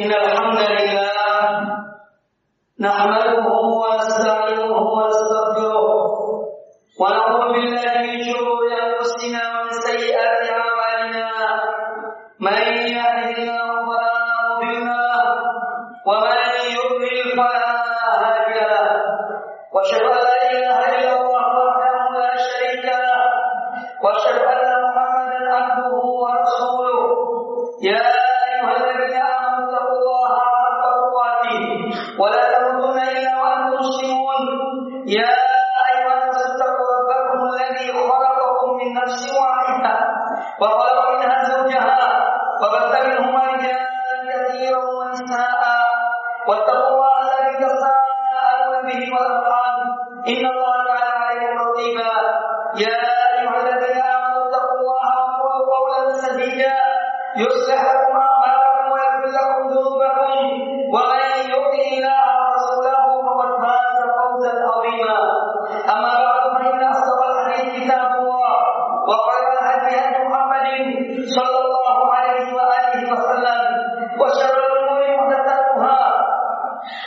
إن الحمد لله نحمده ونستعينه ونستغفره ونعوذ بالله من شرور أنفسنا ومن سيئات أعمالنا. من يهده الله فلا مضل ومن يضلل فلا هادي له. وأشهد But uh,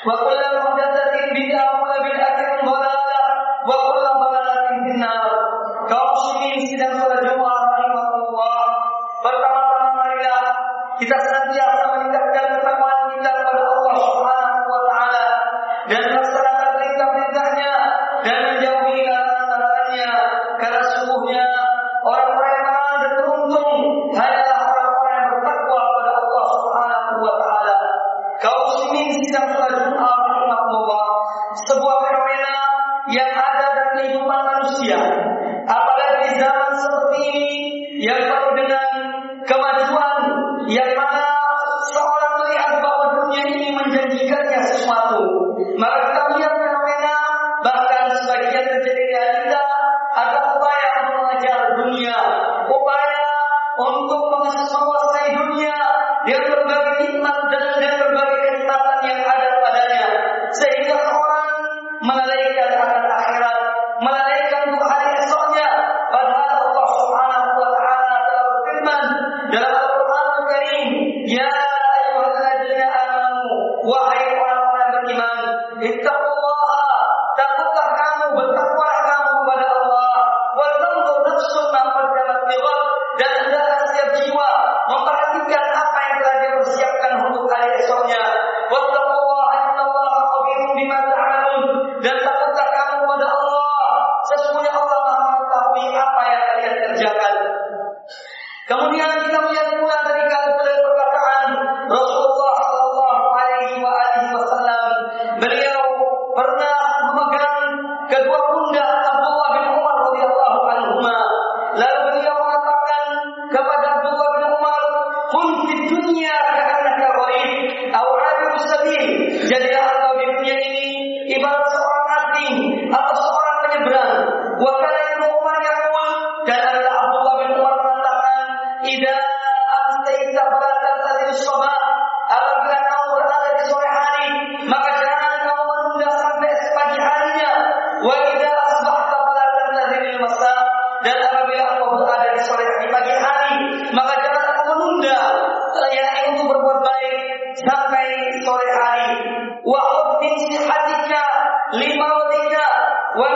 وكل محدثة بدعة وكل بدعة Y Allah, takutlah kamu betapa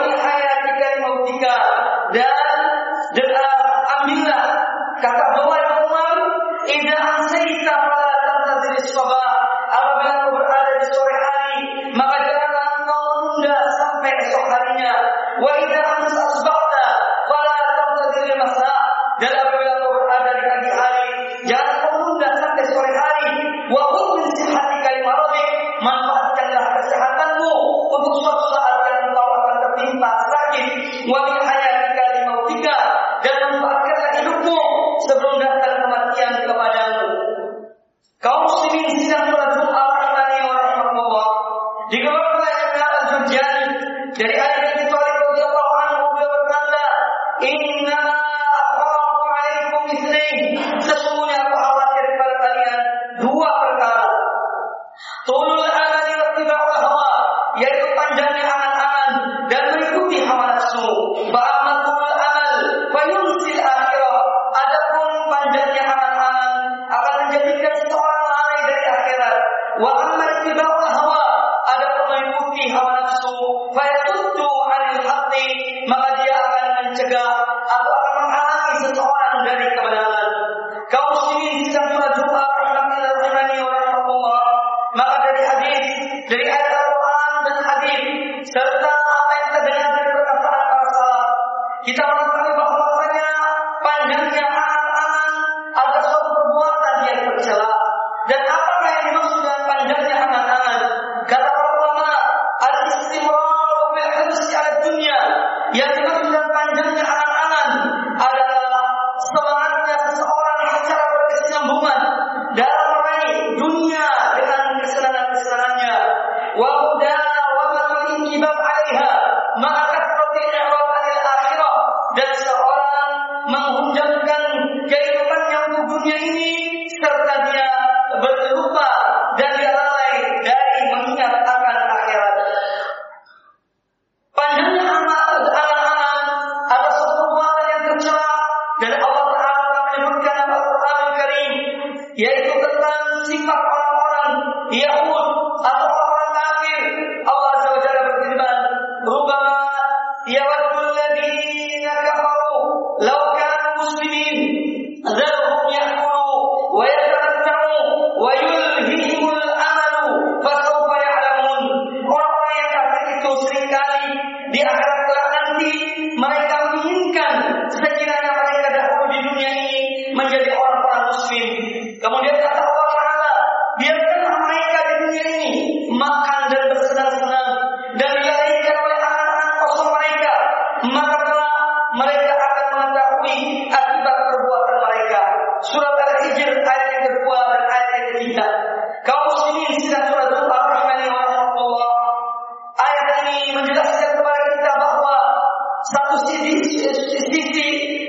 hayatika limautika dan muslimin sidang sholat Jumat tadi oleh Allah. Jika orang lain dari ayat mencegah atau akan menghalangi seseorang dari kebenaran. Kaum muslimin sedang Well, status dir wichtig ist, ist wichtig.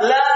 Love.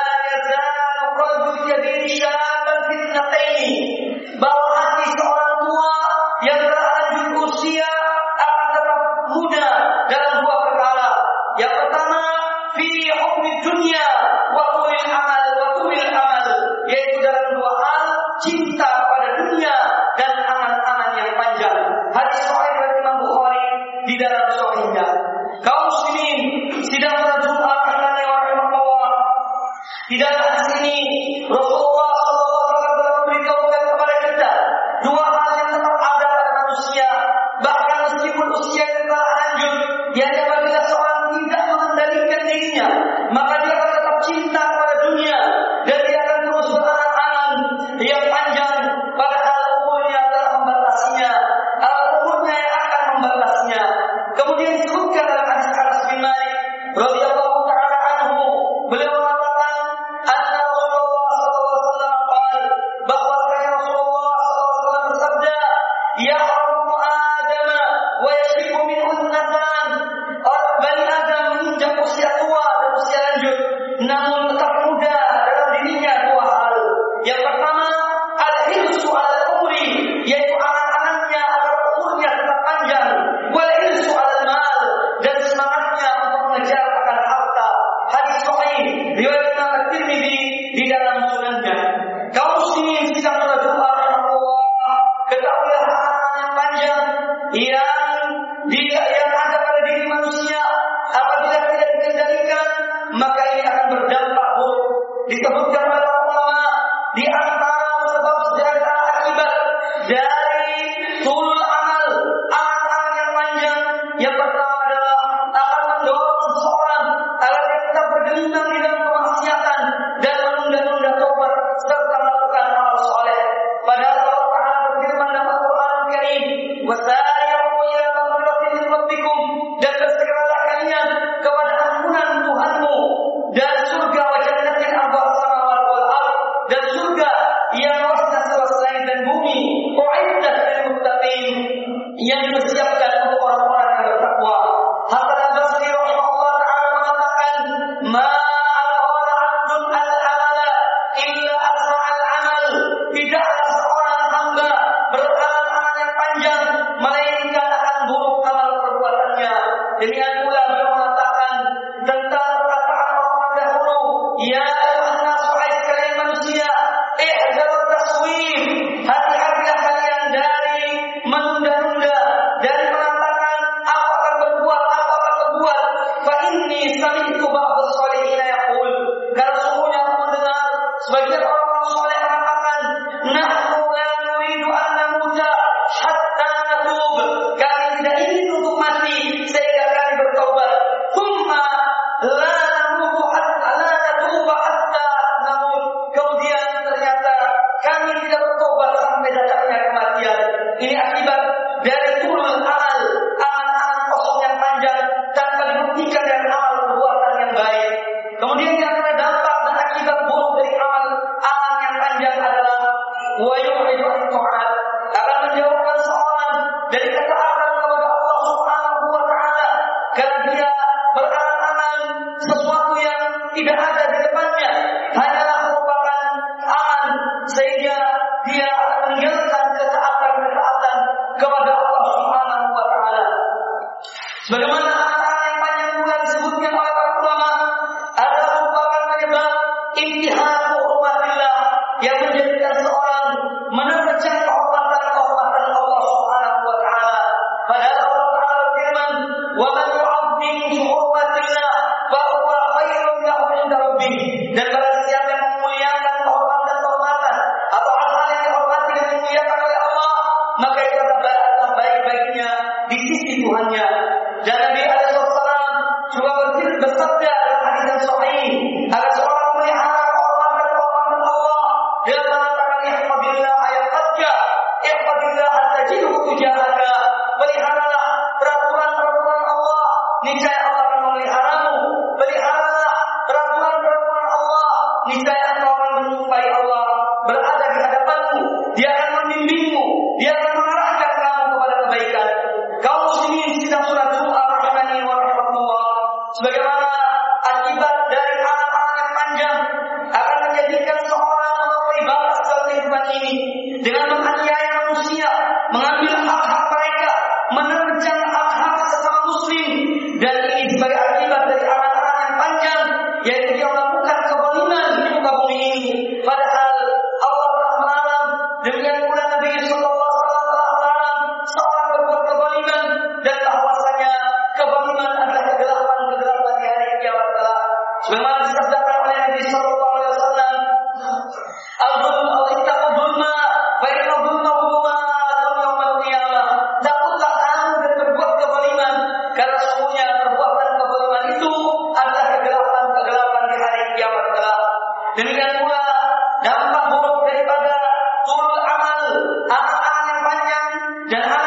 Sebagaimana dampak buruk daripada turul amal, amal-amal yang panjang dan amal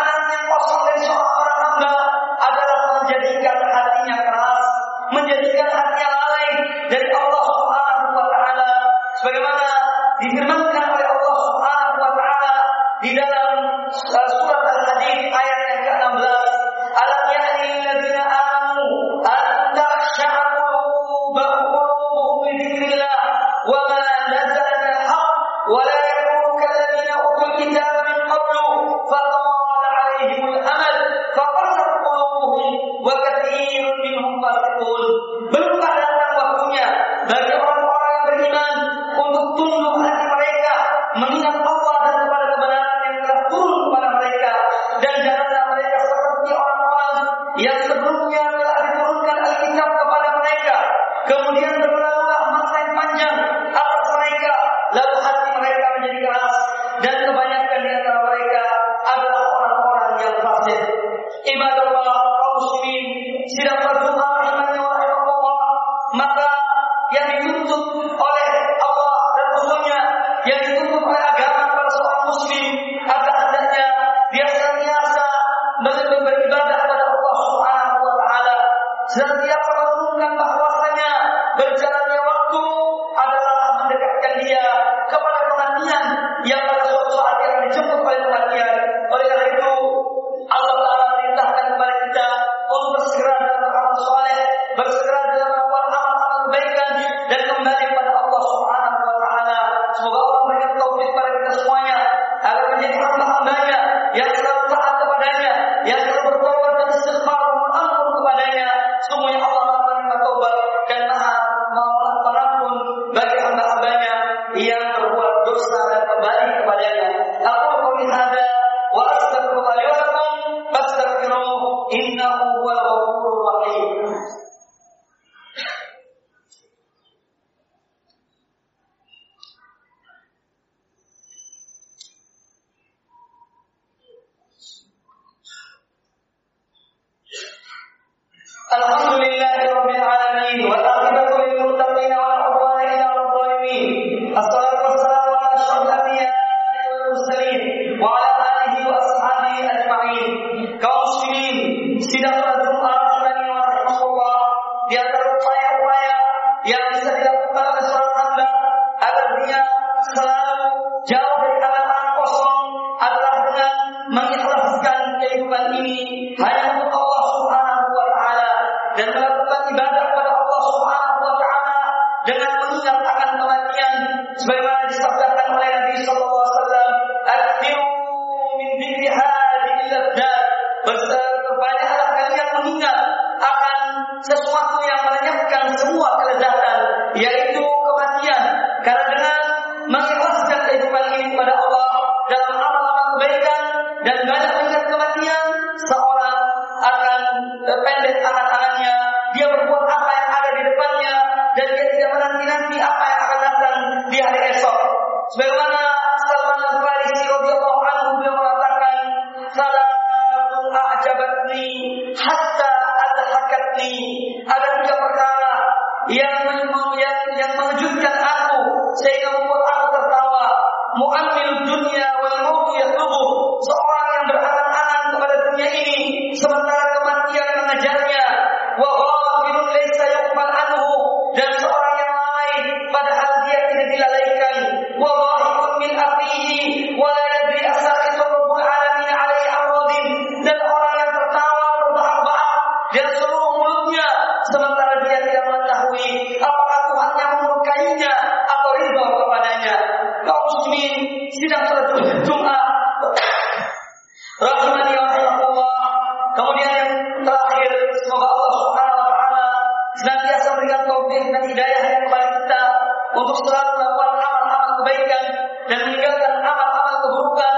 melakukan amal-amal kebaikan dan meninggalkan amal-amal keburukan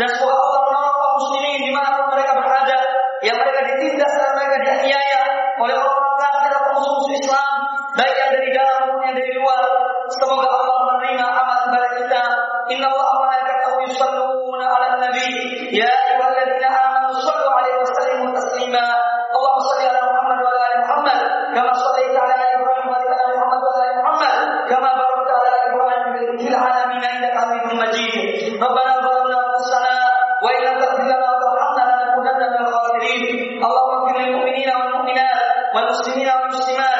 dan semoga Allah نعمه يزدكم